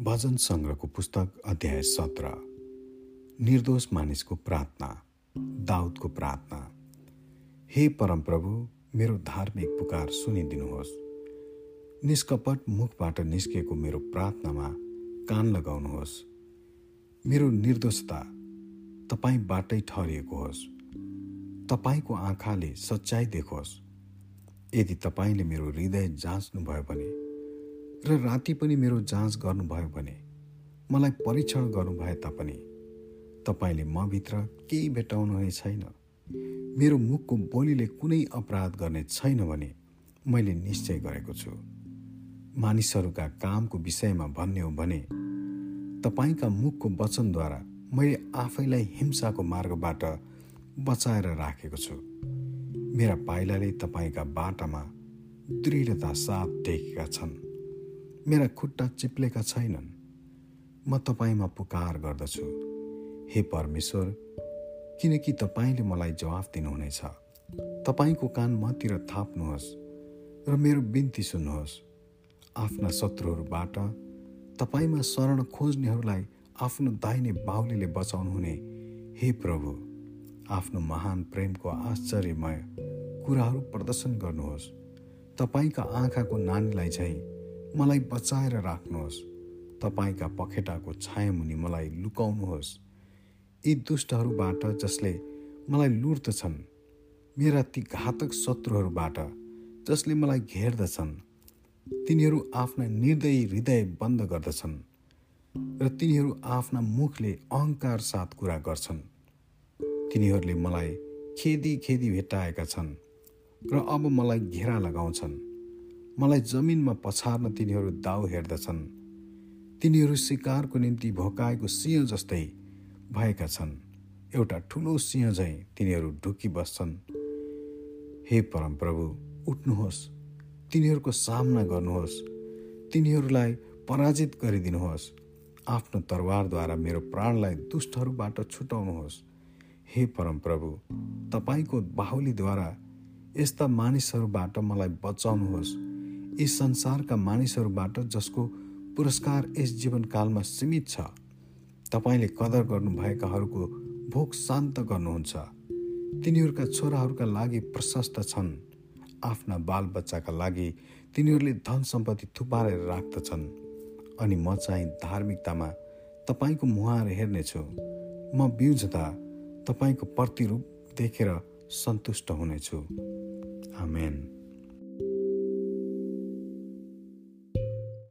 भजन सङ्ग्रहको पुस्तक अध्याय सत्र। निर्दोष मानिसको प्रार्थना दाउदको प्रार्थना। हे परमप्रभु मेरो धार्मिक पुकार सुनिदिनुहोस्। निष्कपट मुखबाट निस्किएको मेरो प्रार्थनामा कान लगाउनुहोस्। मेरो निर्दोषता तपाईँबाटै ठहरिएको होस्। तपाईँको आँखाले सच्चाइ देखोस्। यदि तपाईँले मेरो हृदय जाँच्नुभयो भने र राति पनि मेरो जाँच गर्नुभयो भने मलाई परीक्षण गर्नुभए तापनि तपाईँले मभित्र केही भेटाउनुहुने छैन। मेरो मुखको बोलीले कुनै अपराध गर्ने छैन भने मैले निश्चय गरेको छु। मानिसहरूका कामको विषयमा भन्ने हो भने तपाईँका मुखको वचनद्वारा मैले आफैलाई हिंसाको मार्गबाट बचाएर राखेको छु। मेरा पाइलाले तपाईँका बाटामा दृढता साथ टेकेका छन्। मेरा खुट्टा चिप्लेका छैनन्। म तपाईँमा पुकार गर्दछु। हे परमेश्वर किनकि तपाईँले मलाई जवाफ दिनुहुनेछ। तपाईँको कान मतिर थाप्नुहोस् र मेरो बिन्ती सुन्नुहोस्। आफ्ना शत्रुहरूबाट तपाईँमा शरण खोज्नेहरूलाई आफ्नो दाहिने बाहुलीले बचाउनुहुने हे प्रभु आफ्नो महान प्रेमको आश्चर्यमय कुराहरू प्रदर्शन गर्नुहोस्। तपाईँका आँखाको नानीलाई चाहिँ मलाई बचाएर राख्नुहोस्। तपाईँका पखेटाको छायामुनि मलाई लुकाउनुहोस्। यी दुष्टहरूबाट जसले मलाई लुट्दछन् मेरा ती घातक शत्रुहरूबाट जसले मलाई घेर्दछन् तिनीहरू आफ्ना निर्दयी हृदय बन्द गर्दछन् र तिनीहरू आफ्ना मुखले अहङ्कार साथ कुरा गर्छन्। तिनीहरूले मलाई खेदी खेदी भेटाएका छन् र अब मलाई घेरा लगाउँछन्। मलाई जमिनमा पछार्न तिनीहरू दाउ हेर्दछन्। तिनीहरू शिकारको निम्ति भोकाएको सिंह जस्तै भएका छन्। एउटा ठुलो सिंह झैँ तिनीहरू ढुकी बस्छन्। हे परमप्रभु उठ्नुहोस्। तिनीहरूको सामना गर्नुहोस्। तिनीहरूलाई पराजित गरिदिनुहोस्। आफ्नो तरवारद्वारा मेरो प्राणलाई दुष्टहरूबाट छुटाउनुहोस्। हे परमप्रभु तपाईँको बाहुलीद्वारा यस्ता मानिसहरूबाट मलाई बचाउनुहोस्। यी संसारका मानिसहरूबाट जसको पुरस्कार यस जीवनकालमा सीमित छ तपाईँले कदर गर्नुभएकाहरूको भोक शान्त गर्नुहुन्छ। तिनीहरूका छोराहरूका लागि प्रशस्त छन् आफ्ना बालबच्चाका लागि तिनीहरूले धन सम्पत्ति थुपारेर राख्दछन्। अनि म चाहिँ धार्मिकतामा तपाईँको मुहार हेर्नेछु। म बिउझदा तपाईँको प्रतिरूप देखेर सन्तुष्ट हुनेछु। आमेन।